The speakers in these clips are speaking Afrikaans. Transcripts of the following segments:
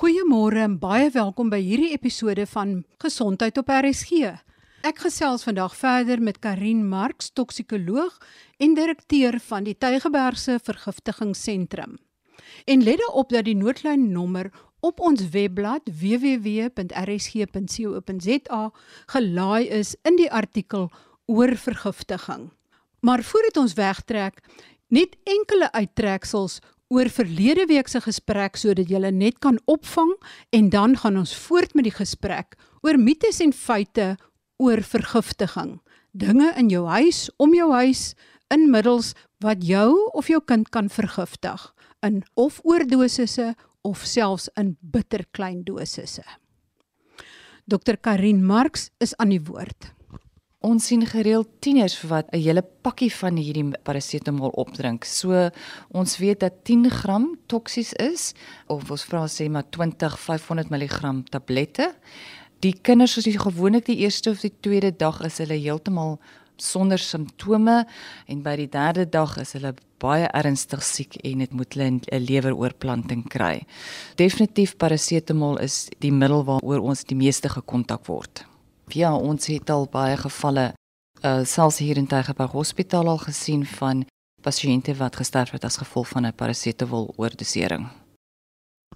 Goeiemôre en baie welkom by hierdie episode van Gesondheid op RSG. Ek gesels vandag verder met Karin Marx, toksikoloog en direkteur van die Tygerbergse Vergiftigingssentrum. En let op dat die noodlyn nommer op ons webblad www.rsg.co.za gelaai is in die artikel oor vergiftiging. Maar voordat ons wegtrek, net enkele uittreksels oor verlede week se gesprek sodat jy net kan opvang en dan gaan ons voort met die gesprek oor mites en feite oor vergiftiging. Dinge in jou huis, om jou huis, inmiddels wat jou of jou kind kan vergiftig in of oordosisse of selfs in bitter klein dosisse. Dr Karin Marx is aan die woord. Ons sien gereeld tieners wat 'n hele pakkie van hierdie parasetamol opdrink. So ons weet dat 10 gram toksies is of ons vra sê maar 20 500 mg tablette. Die kinders soos die gewoonlik die eerste of die tweede dag is hulle heeltemal sonder simptome en by die derde dag is hulle baie ernstig siek en dit moet hulle 'n leweroorplanting kry. Definitief parasetamol is die middel waaroor ons die meeste gekontak word. Ja, ons het al baie gevalle uh selfs hier in Tygerberg Hospitaal al gesien van pasiënte wat gesterf het as gevolg van 'n parasetamol oordosering.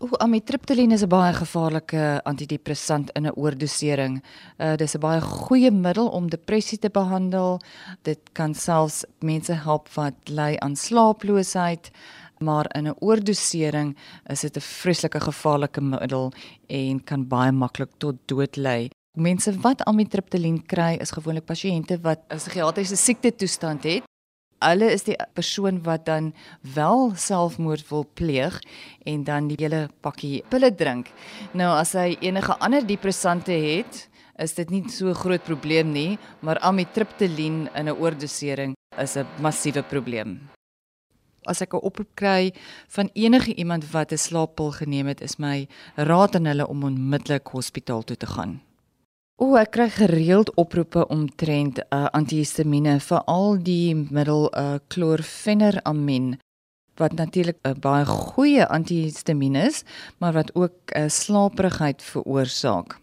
O, amitriptyline is 'n baie gevaarlike antidepressant in 'n oordosering. Uh dis 'n baie goeie middel om depressie te behandel. Dit kan selfs mense help wat ly aan slaaploosheid maar in 'n oordosering is dit 'n vreeslike gevaarlike middel en kan baie maklik tot dood lei. Mense wat amitriptyline kry is gewoonlik pasiënte wat 'n psigiatriese siekte toestand het. Hulle is die persoon wat dan wel selfmoord wil pleeg en dan die hele pakkie pille drink. Nou as hy enige ander depressante het, is dit nie so groot probleem nie, maar amitriptyline in 'n oordosering is 'n massiewe probleem. As ek 'n oproep kry van enige iemand wat 'n slaappil geneem het, is my raad aan hulle om onmiddellik hospitaal toe te gaan. O, ek kry gereeld oproepe omtrent uh, antihistamiene, veral die middel uh, chlorpheniramine wat natuurlik 'n uh, baie goeie antihistamiin is, maar wat ook uh, slaaperigheid veroorsaak.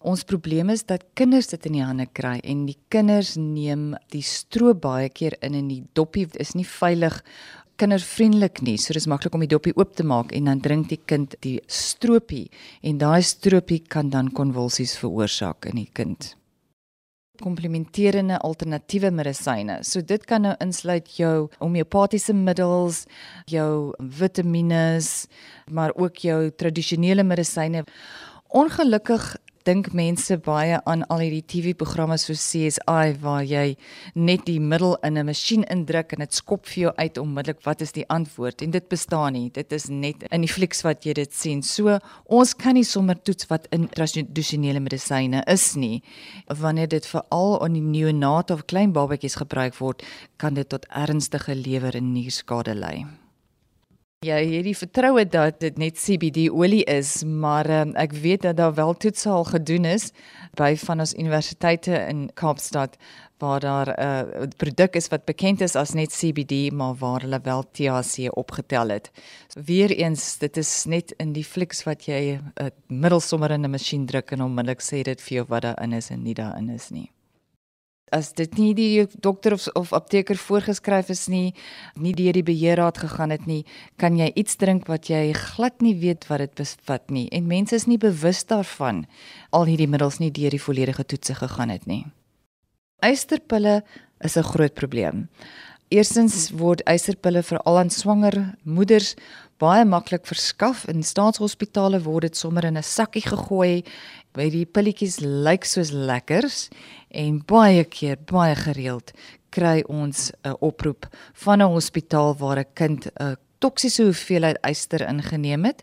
Ons probleem is dat kinders dit in die hande kry en die kinders neem die stroop baie keer in en die doppie is nie veilig kindervriendelik nie. So dis maklik om die dopie oop te maak en dan drink die kind die stroopie en daai stroopie kan dan konvulsies veroorsaak in die kind. Komplementerende alternatiewe medisyne. So dit kan nou insluit jou homeopatiese middels, jou vitamiene, maar ook jou tradisionele medisyne. Ongelukkig dink mense baie aan al hierdie TV-programme so CSI waar jy net die middel in 'n masjien indruk en dit skop vir jou uit onmiddellik wat is die antwoord en dit bestaan nie. Dit is net in die flieks wat jy dit sien. So ons kan nie sommer toets wat in tradisionele medisyne is nie. Wanneer dit veral aan die neonate of klein babatjies gebruik word, kan dit tot ernstige lewer en nierskade lei. Ja, hierdie vertroue dat dit net CBD olie is, maar um, ek weet dat daar wel toetse al gedoen is by van ons universiteite in Kaapstad waar daar 'n uh, produk is wat bekend is as net CBD, maar waar hulle wel THC opgetel het. So, Weereens, dit is net in die fliks wat jy 'n uh, middelsommer in 'n masjien druk en onmiddellik sê dit vir jou wat daarin is en nie daarin is nie as dit nie die dokter of of apteker voorgeskryf is nie, nie deur die beheerraad gegaan het nie, kan jy iets drink wat jy glad nie weet wat dit bevat nie en mense is nie bewus daarvan al hierdie middels nie deur die volledige toetse gegaan het nie. Eysterpille is 'n groot probleem. Eerstens word eysterpille veral aan swanger moeders baie maklik verskaf in staatshospitale word dit sommer in 'n sakkie gegooi. By die pilletjies lyk soos lekkers en baie keer baie gereeld kry ons 'n oproep van 'n hospitaal waar 'n kind 'n toksiese hoeveelheid yster ingeneem het.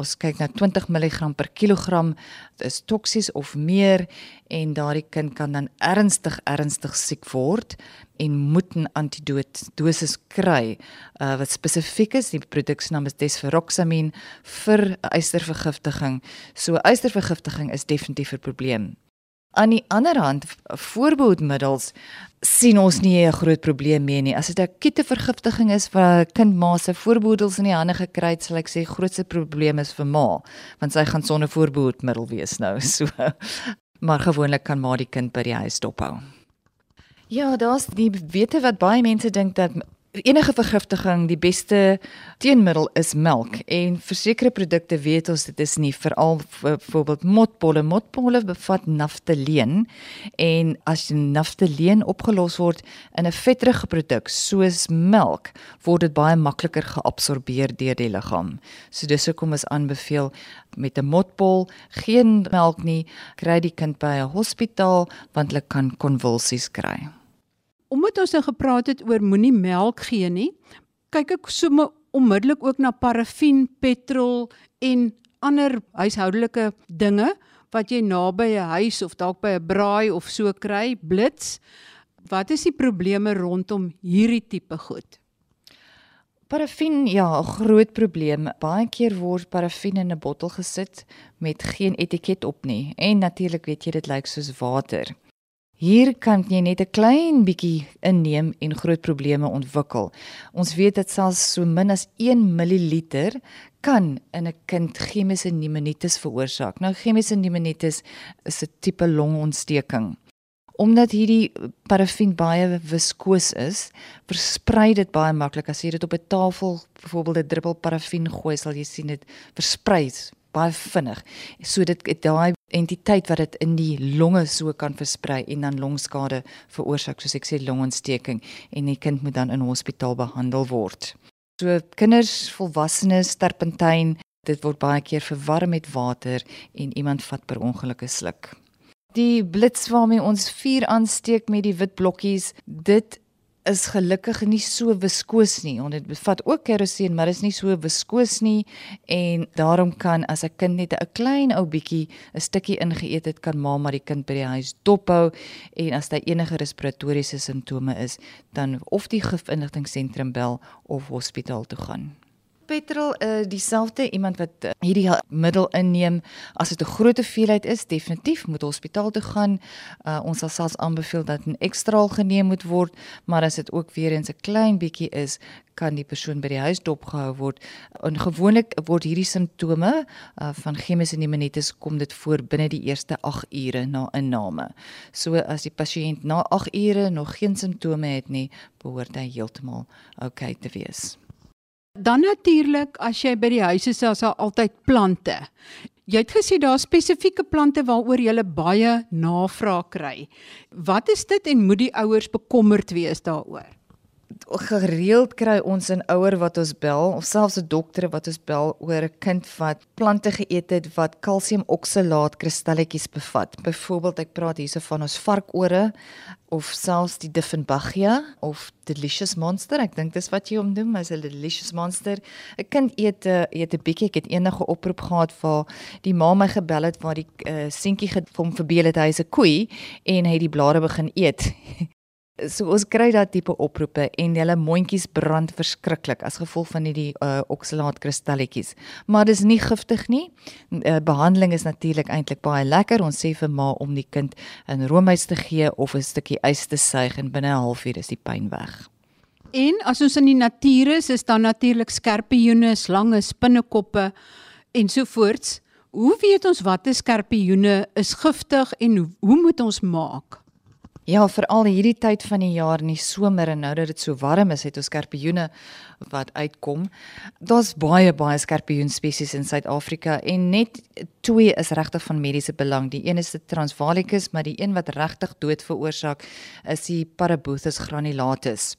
Ons kyk na 20 mg per kilogram is toksies of meer en daardie kind kan dan ernstig ernstig siek word en moet 'n antidoot dosis kry uh, wat spesifiek is. Die produk se naam is desferoxamine vir ystervergiftiging. So ystervergiftiging is definitief 'n probleem. Aan die ander hand, voorbehoedmiddels sien ons nie 'n groot probleem mee nie. As dit 'n akute vergiftiging is waar 'n kind ma se voorbehoedels in die hande gekry het, sal ek sê grootste probleem is vir ma, want sy gaan sonder voorbehoedmiddel wees nou. So maar gewoonlik kan ma die kind by die huis dophou. Ja, daar's die wete wat baie mense dink dat enige vergiftiging die beste teenmiddel is melk. En vir sekere produkte weet ons dit is nie. Veral byvoorbeeld motbolle motbolle bevat naftaleen en as naftaleen opgelos word in 'n vetterige produk soos melk word dit baie makliker geabsorbeer deur die liggaam. So dis hoekom is aanbeveel met 'n motbol geen melk nie kry die kind by 'n hospitaal want hulle kan konvulsies kry omdat ons nou gepraat het oor moenie melk gee nie, kyk ek sommer onmiddellik ook na parafin, petrol en ander huishoudelike dinge wat jy naby 'n huis of dalk by 'n braai of so kry, blits. Wat is die probleme rondom hierdie tipe goed? Parafin, ja, 'n groot probleem. Baie keer word parafin in 'n bottel gesit met geen etiket op nie en natuurlik weet jy dit lyk soos water. Hier kan jy net 'n klein bietjie inneem en groot probleme ontwikkel. Ons weet dat selfs so min as 1 ml kan in 'n kind chemiese pneumonitis veroorsaak. Nou chemiese pneumonitis is 'n tipe longontsteking. Omdat hierdie parafin baie viskoos is, versprei dit baie maklik. As jy dit op 'n tafel, byvoorbeeld 'n druppel parafin gooi, sal jy sien dit versprei baie vinnig. So dit daai entiteit wat dit in die longe so kan versprei en dan longskade veroorsaak soos ek sê longontsteking en die kind moet dan in hospitaal behandel word. So kinders, volwassenes, terpentyn, dit word baie keer verwarm met water en iemand vat per ongeluk 'n sluk. Die blits waarmee ons vuur aansteek met die wit blokkies, dit is gelukkig nie so viskoos nie. Want dit bevat ook kerosien, maar is nie so viskoos nie en daarom kan as 'n kind net 'n klein ou bietjie 'n stukkie ingeëet het, kan ma maar die kind by die huis dophou en as daar enige respiratoriese simptome is, dan of die gifinligtingseentrum bel of hospitaal toe gaan petrol uh dieselfde iemand wat uh, hierdie middel inneem. As dit 'n groot hoeveelheid is definitief moet hospitaal toe gaan. Uh ons sal selfs aanbeveel dat 'n ekstraal geneem moet word maar as dit ook weer eens 'n klein bietjie is kan die persoon by die huis dopgehou word. En gewoonlik word hierdie simptome uh, van chemiese pneumonitis kom dit voor binne die eerste 8 ure na inname. So as die pasiënt na 8 ure nog geen simptome het nie behoort hy heeltemal oukei okay te wees Dan natuurlik as jy by die huis is, is daar altyd plante. Jy het gesê daar spesifieke plante waaroor jy baie navraag kry. Wat is dit en moet die ouers bekommerd wees daaroor? Gereeld kry ons 'n ouer wat ons bel of selfs 'n dokter wat ons bel oor 'n kind wat plante geëet het wat kalsiumoksalaat kristalletjies bevat. Byvoorbeeld ek praat hierso van ons varkore of selfs die Diffenbachia of Delicious Monster. Ek dink dis wat jy hom noem, as 'n Delicious Monster. 'n Kind eet 'n eet 'n bietjie. Ek het enige oproep gehad waar die ma my gebel het waar die uh, seentjie hom verbeel het hy is 'n koei en hy het die blare begin eet. So ons kry daai tipe oproepe en hulle mondjies brand verskriklik as gevolg van hierdie uh, oksalaatkristalletjies. Maar dis nie giftig nie. Uh, behandeling is natuurlik eintlik baie lekker. Ons sê vir ma om die kind 'n roomys te gee of 'n stukkie ys te suig en binne 'n halfuur is die pyn weg. En as ons in die natuur is, is daar natuurlik skerpioene, slange, spinnekoppe ensovoorts. Hoe weet ons watter skerpioene is giftig en hoe, hoe moet ons maak? Ja, veral hierdie tyd van die jaar in die somer en nou dat dit so warm is, het ons skorpioene wat uitkom. Daar's baie baie skorpioen spesies in Suid-Afrika en net twee is regtig van mediese belang. Die een is die Transvalicus, maar die een wat regtig dood veroorsaak is die Parabuthus granulatus.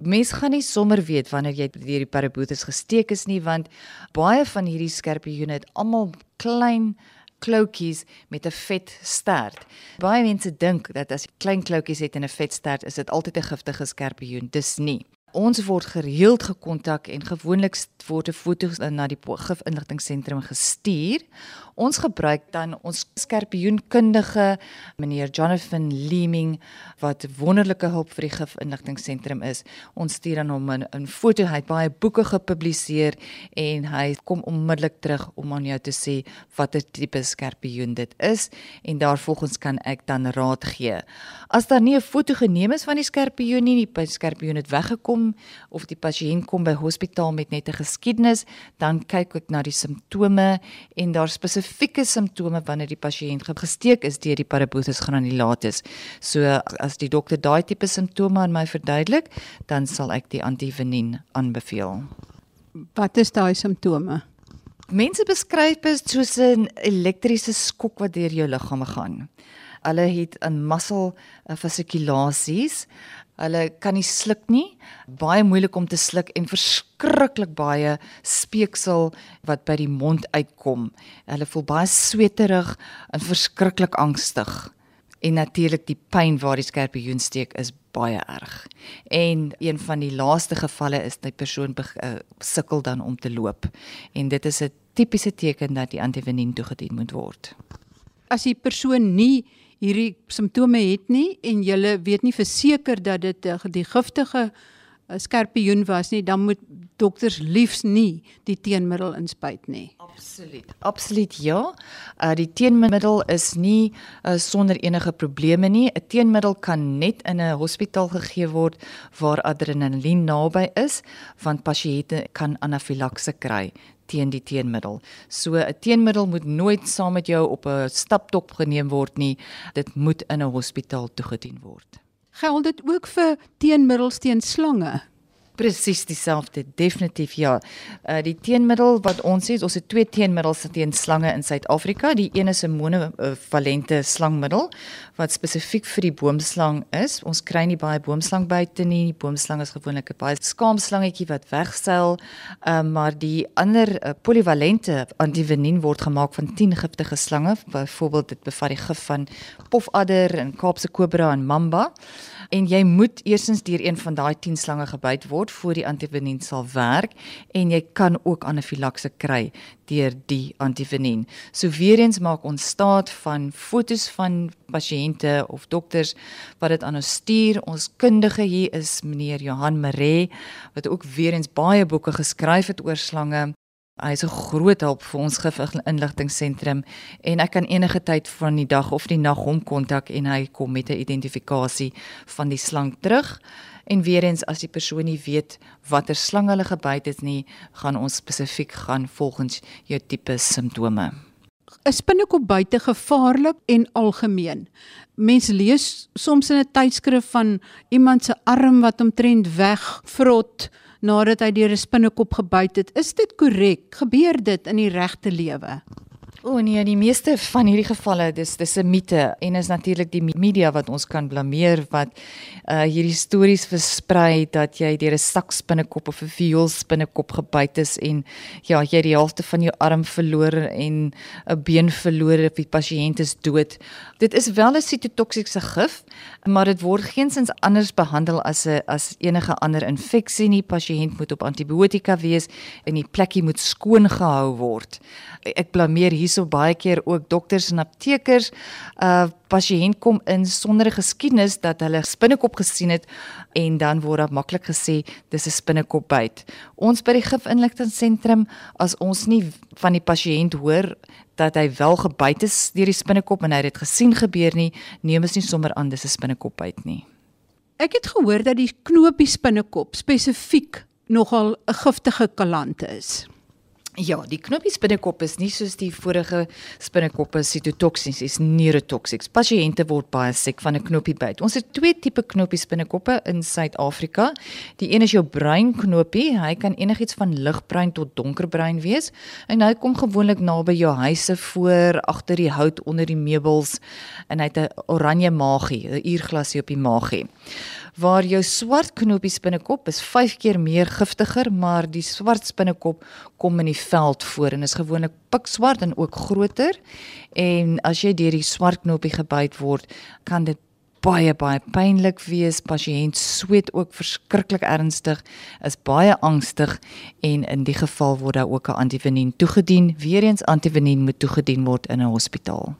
Mens gaan nie sommer weet wanneer jy deur die Parabuthus gesteek is nie, want baie van hierdie skorpioene het almal klein kloutjies met 'n vet stert. Baie mense dink dat as jy klein kloutjies het en 'n vet stert, is dit altyd 'n giftige skorpioen. Dis nie. Ons word gereeld gekontak en gewoonlik word 'n foto na die gifinligtingseentrum gestuur Ons gebruik dan ons skorpioenkundige meneer Jonathan Leeming wat wonderlike hulp vir die gifinligtingseentrum is. Ons stuur aan hom 'n foto, hy het baie boeke gepubliseer en hy kom onmiddellik terug om aan jou te sê watter tipe skorpioen dit is en daarvolgens kan ek dan raad gee. As daar nie 'n foto geneem is van die skorpioen nie, die skorpioen het weggekom of die pasiënt kom by hospitaal met net 'n geskiedenis, dan kyk ek na die simptome en daar spesifieke simptome wanneer die pasiënt gesteek is deur die Parabothus granulatus. So as die dokter daai tipe simptome aan my verduidelik, dan sal ek die antivenien aanbeveel. Wat is daai simptome? Mense beskryf dit soos 'n elektriese skok wat deur jou liggaam gaan. Hulle het 'n muscle fasciculasies. Hulle kan nie sluk nie, baie moeilik om te sluk en verskriklik baie speeksel wat by die mond uitkom. Hulle voel baie sweterig en verskriklik angstig. En natuurlik die pyn waar die skorpioen steek is baie erg. En een van die laaste gevalle is dat die persoon uh, sukkel dan om te loop. En dit is 'n tipiese teken dat die antivenien toegedien moet word. As die persoon nie hierdie simptome het nie en jy weet nie verseker dat dit uh, die giftige uh, skorpioen was nie, dan moet dokters liefs nie die teenmiddel inspuit nie. Absoluut. Absoluut ja. Uh die teenmiddel is nie uh, sonder enige probleme nie. 'n Teenmiddel kan net in 'n hospitaal gegee word waar adrenalien naby is, want pasiënte kan anafilakse kry teen die teenmiddel. So 'n teenmiddel moet nooit saam met jou op 'n staptop geneem word nie. Dit moet in 'n hospitaal toegedien word. Geld dit ook vir teenmiddels teen slange? Presies dieselfde, definitief ja. Uh die teenmiddel wat ons het, ons het twee teenmiddels teen slange in Suid-Afrika. Die een is 'n monovalente slangmiddel wat spesifiek vir die boomslang is. Ons kry nie baie boomslang buite nie. Die boomslang is gewoonlik 'n baie skaamslangetjie wat wegseil. Uh maar die ander uh, polivalente antivenien word gemaak van 10 giftige slange. Byvoorbeeld dit bevat die gif van pofadder en Kaapse kobra en mamba en jy moet eersins deur een van daai 10 slange gebyt word voor die antivenien sal werk en jy kan ook anafilakse kry deur die antivenien. So weer eens maak ons staat van fotos van pasiënte of dokters wat dit aan ons stuur. Ons kundige hier is meneer Johan Maree wat ook weer eens baie boeke geskryf het oor slange Hy is 'n groot hulp vir ons gif-inligtingseentrum en ek kan enige tyd van die dag of die nag hom kontak en hy kom met 'n identifikasie van die slang terug. En weer eens as die persoon nie weet watter slang hulle gebyt het nie, gaan ons spesifiek gaan volgens jou tipe simptome. 'n Spinnekop buite gevaarlik en algemeen. Mense lees soms in 'n tydskrif van iemand se arm wat omtrent wegvrot nadat hy deur 'n spinnekop gebyt het. Is dit korrek? Gebeur dit in die regte lewe? O oh nee, die meeste van hierdie gevalle, dis dis 'n mite en is natuurlik die media wat ons kan blameer wat uh hierdie stories versprei dat jy deur 'n sakspinnekop of 'n vioolspinnekop gebyt is en ja, jy die helfte van jou arm verloor en 'n been verloor of die pasiënt is dood. Dit is wel 'n sitotoksiese gif, maar dit word geensins anders behandel as 'n as enige ander infeksie nie. Pasiënt moet op antibiotika wees en die plekkie moet skoon gehou word. Ek blameer hier hierso baie keer ook dokters en aptekers uh pasiënt kom in sonder 'n geskiedenis dat hulle spinnekop gesien het en dan word daar maklik gesê dis 'n spinnekop byt. Ons by die gifinligtingseentrum as ons nie van die pasiënt hoor dat hy wel gebyt is deur die spinnekop en hy het dit gesien gebeur nie, neem ons nie sommer aan dis 'n spinnekop byt nie. Ek het gehoor dat die knoopie spinnekop spesifiek nogal 'n giftige kalante is. Ja, die knoppie spinnekop is nie soos die vorige spinnekoppe sitotoksies, is neurotoksies. Pasiënte word baie siek van 'n knoppie byt. Ons het twee tipe knoppie spinnekoppe in Suid-Afrika. Die een is jou bruin knoppie. Hy kan enigiets van ligbruin tot donkerbruin wees en hy kom gewoonlik naby jou huise voor, agter die hout, onder die meubels en hy het 'n oranje maagie, 'n uurglasie op die maagie waar jou swart knoppie spinnekop is 5 keer meer giftiger, maar die swart spinnekop kom in die veld voor en is gewoonlik pikswart en ook groter. En as jy deur die swart knoppie gebyt word, kan dit baie baie pynlik wees. Pasiënt sweet ook verskriklik ernstig, is baie angstig en in die geval word daar ook 'n antivenien toegedien. Weereens antivenien moet toegedien word in 'n hospitaal.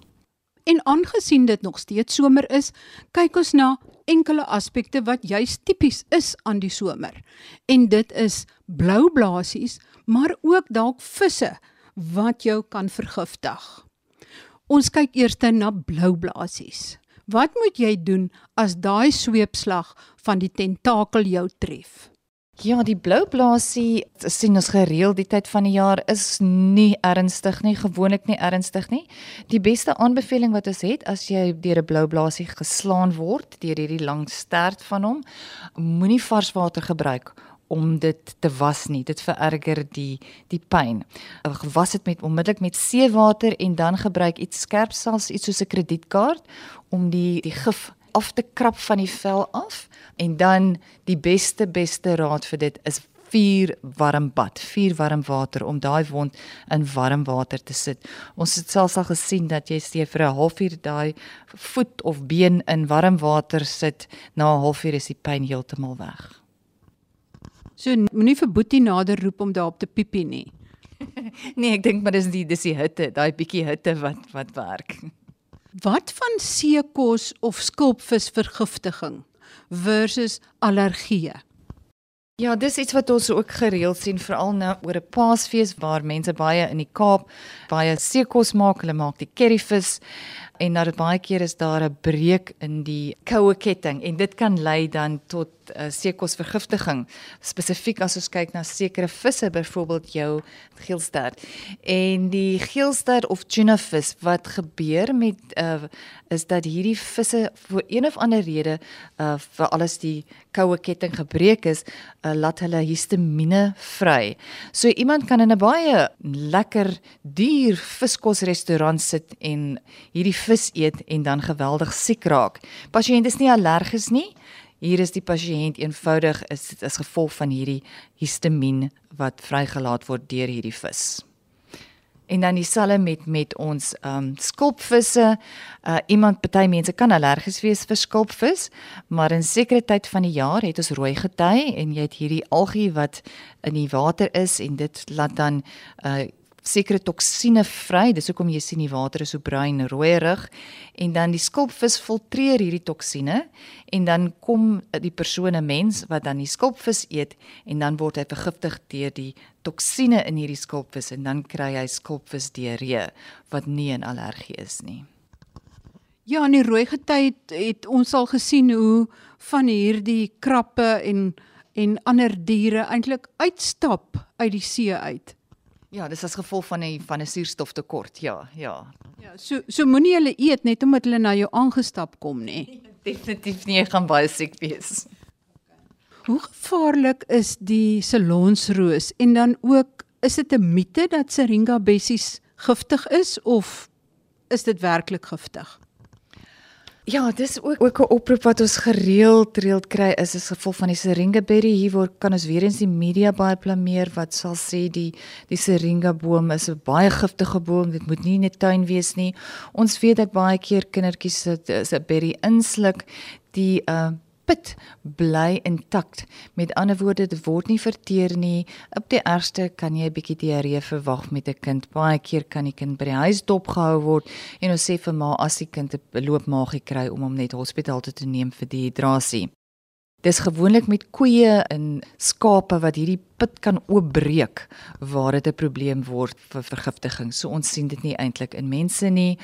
En aangesien dit nog steeds somer is, kyk ons na enkele aspekte wat juis tipies is aan die somer. En dit is blou blaasies, maar ook dalk visse wat jou kan vergiftig. Ons kyk eers na blou blaasies. Wat moet jy doen as daai sweepslag van die tentakel jou tref? Ja, die blou blaasie sien ons gereeld die tyd van die jaar is nie ernstig nie, gewoonlik nie ernstig nie. Die beste aanbeveling wat ons het as jy deur 'n blou blaasie geslaan word deur hierdie lang stert van hom, moenie vars water gebruik om dit te was nie. Dit vererger die die pyn. Was dit met onmiddellik met seewater en dan gebruik iets skerp sals iets soos 'n kredietkaart om die die gif af te krap van die vel af en dan die beste beste raad vir dit is vier warm bad, vier warm water om daai wond in warm water te sit. Ons het selfs al gesien dat jy steef vir 'n halfuur daai voet of been in warm water sit, na 'n halfuur is die pyn heeltemal weg. So moenie vir Boetie nader roep om daarop te piepie nie. nee, ek dink maar dis die dis die hitte, daai bietjie hitte wat wat werk. Wat van seekos of skulpvisvergiftiging versus allergieë? Ja, dis iets wat ons ook gereeld sien veral nou oor 'n Paasfees waar mense baie in die Kaap baie seekos maak, hulle maak die curryvis en nou dit baie keer is daar 'n breek in die koue ketting. En dit kan lei dan tot uh, seekosvergiftiging spesifiek as ons kyk na sekere visse byvoorbeeld jou geelster en die geelster of tuna vis wat gebeur met uh, is dat hierdie visse vir een of ander rede uh, vir alles die koue ketting gebreek is uh, laat hulle histamiene vry. So iemand kan in 'n baie lekker duur viskosrestaurant sit en hierdie vis eet en dan geweldig siek raak. Pasiënt is nie allergies nie. Hier is die pasiënt eenvoudig is as gevolg van hierdie histamien wat vrygelaat word deur hierdie vis. En dan dieselfde met met ons um, skulpvisse. Uh iemand party mense kan allergies wees vir skulpvis, maar in sekere tyd van die jaar het ons rooi gety en jy het hierdie algie wat in die water is en dit laat dan uh sekere toksine vry. Dis hoekom jy sien die water is so bruin rooierig en dan die skulpvis filtreer hierdie toksine en dan kom die persoon 'n mens wat dan die skulpvis eet en dan word hy vergiftig deur die toksine in hierdie skulpvis en dan kry hy skulpvis diarree wat nie 'n allergie is nie. Ja, in die rooi gety het ons al gesien hoe van hierdie krappe en en ander diere eintlik uitstap uit die see uit. Ja, dis as gevolg van 'n van 'n suurstoftekort. Ja, ja. Ja, so so moenie hulle eet net omdat hulle na jou aangestap kom nê. Definitief nie, jy gaan baie siek wees. Hoe gevaarlik is die salonsroos en dan ook is dit 'n mite dat Syringa bessies giftig is of is dit werklik giftig? Ja, dis ook ook 'n oproep wat ons gereeld reeld kry is as gevolg van die Syringa berry. Hier word kan ons weer eens die media baie blameer wat sal sê die die Syringa boom is 'n baie giftige boom. Dit moet nie in 'n tuin wees nie. Ons weet dat baie keer kindertjies sit 'n berry insluk die uh pit bly intakt. Met ander woorde, dit word nie verteer nie. Op die ergste kan jy 'n bietjie diarree verwag met 'n kind. Baie keer kan die kind by die huis dopgehou word en ons sê vir ma as die kind 'n loopmaagie kry om hom net hospitaal toe te neem vir dehydrasie. Dis gewoonlik met koeie en skape wat hierdie put kan oopbreek waar dit 'n probleem word vir vergiftiging. So ons sien dit nie eintlik in mense nie.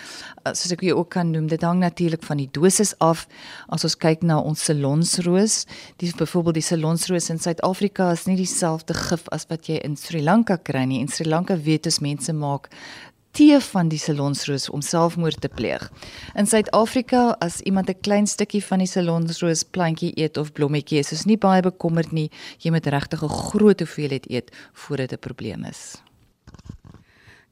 Uh, soos ek ook kan noem, dit hang natuurlik van die dosis af. As ons kyk na ons salonsroos, dis byvoorbeeld die salonsroos in Suid-Afrika is nie dieselfde gif as wat jy in Sri Lanka kry nie. In Sri Lanka weet ons mense maak tee van die salonsroos om selfmoord te pleeg. In Suid-Afrika as iemand 'n klein stukkie van die salonsroos plantjie eet of blommetjie, is ons nie baie bekommerd nie. Jy moet regtig 'n groot hoeveelheid eet voordat dit 'n probleem is.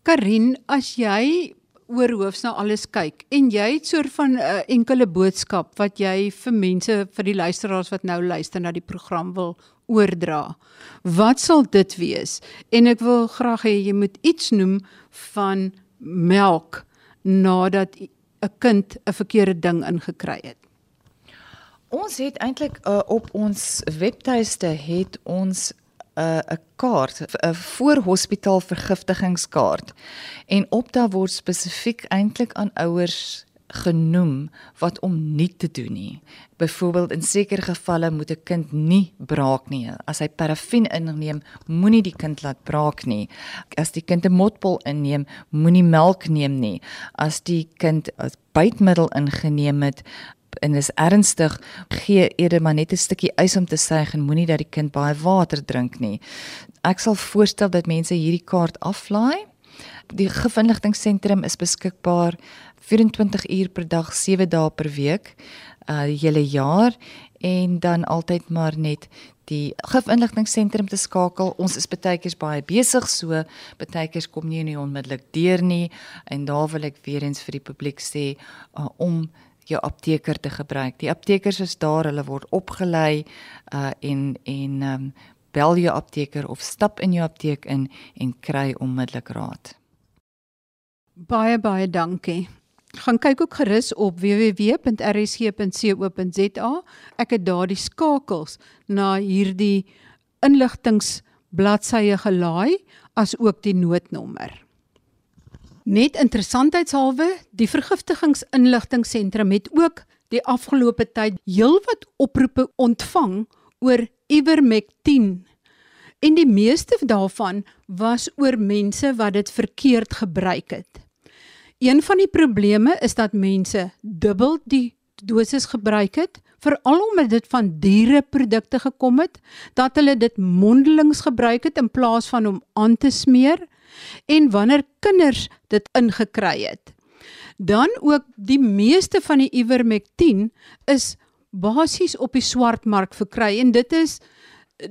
Karin, as jy oor hoofs na alles kyk en jy het soort van 'n uh, enkele boodskap wat jy vir mense vir die luisteraars wat nou luister na die program wil oordra. Wat sal dit wees? En ek wil graag hê jy moet iets noem van melk nadat 'n kind 'n verkeerde ding ingekry het. Ons het eintlik uh, op ons webtuiste het ons 'n uh, 'n kaart, 'n voorhospitaal vergiftigingskaart. En op daar word spesifiek eintlik aan ouers genoem wat om nie te doen nie. Byvoorbeeld in sekere gevalle moet 'n kind nie braak nie. As hy parafin inneem, moenie die kind laat braak nie. As die kind 'n motpol inneem, moenie melk neem nie. As die kind 'n bytmiddel ingeneem het, en is ernstig gee eerder maar net 'n stukkie ys om te suig en moenie dat die kind baie water drink nie. Ek sal voorstel dat mense hierdie kaart aflaai. Die gefinligtingssentrum is beskikbaar 24 uur per dag, 7 dae per week, uh hele jaar en dan altyd maar net die gifinligtingssentrum te skakel. Ons is baie keer baie besig, so baie keer kom nie nie onmiddellik deur nie en daar wil ek weer eens vir die publiek sê uh, om jou apteker te gebruik. Die aptekers is daar, hulle word opgelei uh en en um bel jou apteker of stap in jou apteek in en kry onmiddellik raad. Baie baie dankie. Gaan kyk ook gerus op www.rsg.co.za. Ek het daar die skakels na hierdie inligtingbladsye gelaai as ook die noodnommer. Net interessantheidshalwe, die vergiftigingsinligtingseentrum het ook die afgelope tyd heelwat oproepe ontvang oor Ivermectin. En die meeste daarvan was oor mense wat dit verkeerd gebruik het. Een van die probleme is dat mense dubbel die dosis gebruik het, veral omdat dit van diereprodukte gekom het, dat hulle dit mondelings gebruik het in plaas van om aan te smeer en wanneer kinders dit ingekry het. Dan ook die meeste van die Ivermectin is basies op die swartmark verkry en dit is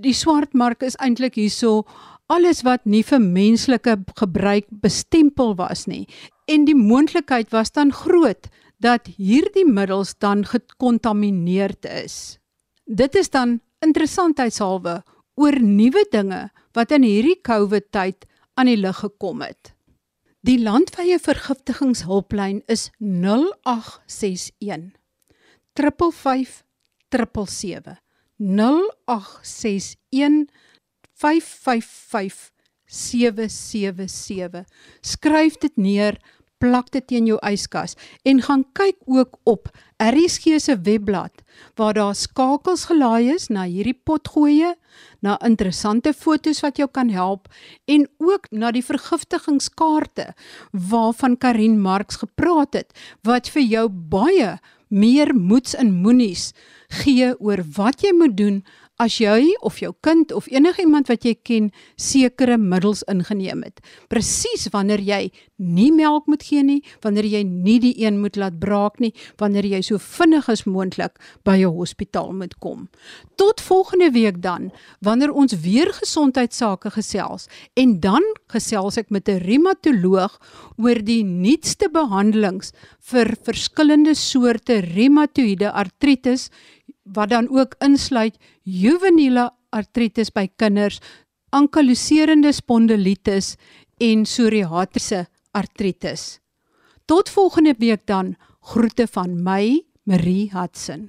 die swartmark is eintlik hierso alles wat nie vir menslike gebruik bestempel was nie en die moontlikheid was dan groot dat hierdie middels dan gekontamineerd is. Dit is dan interessantheidshalwe oor nuwe dinge wat in hierdie COVID tyd aan die lig gekom het. Die landwyse vergiftigingshulplyn is 0861 355 777 0861 555 777 skryf dit neer plak dit teen jou yskas en gaan kyk ook op RSG se webblad waar daar skakels gelaai is na hierdie potgoeie, na interessante fotos wat jou kan help en ook na die vergiftigingskaarte waarvan Karin Marx gepraat het wat vir jou baie meer moeds en moenies gee oor wat jy moet doen as jy of jou kind of enigiemand wat jy ken sekere middels ingeneem het. Presies wanneer jy nie melk moet gee nie, wanneer jy nie die een moet laat braak nie, wanneer jy so vinnig as moontlik by 'n hospitaal moet kom. Tot volgende week dan, wanneer ons weer gesondheidsake gesels en dan gesels ek met 'n reumatoloog oor die nuutste behandelings vir verskillende soorte reumatoïede artritis wat dan ook insluit juveniele artritis by kinders, ankyloserende spondilitis en psoriatiese artritis. Tot volgende week dan, groete van my, Marie Hudson.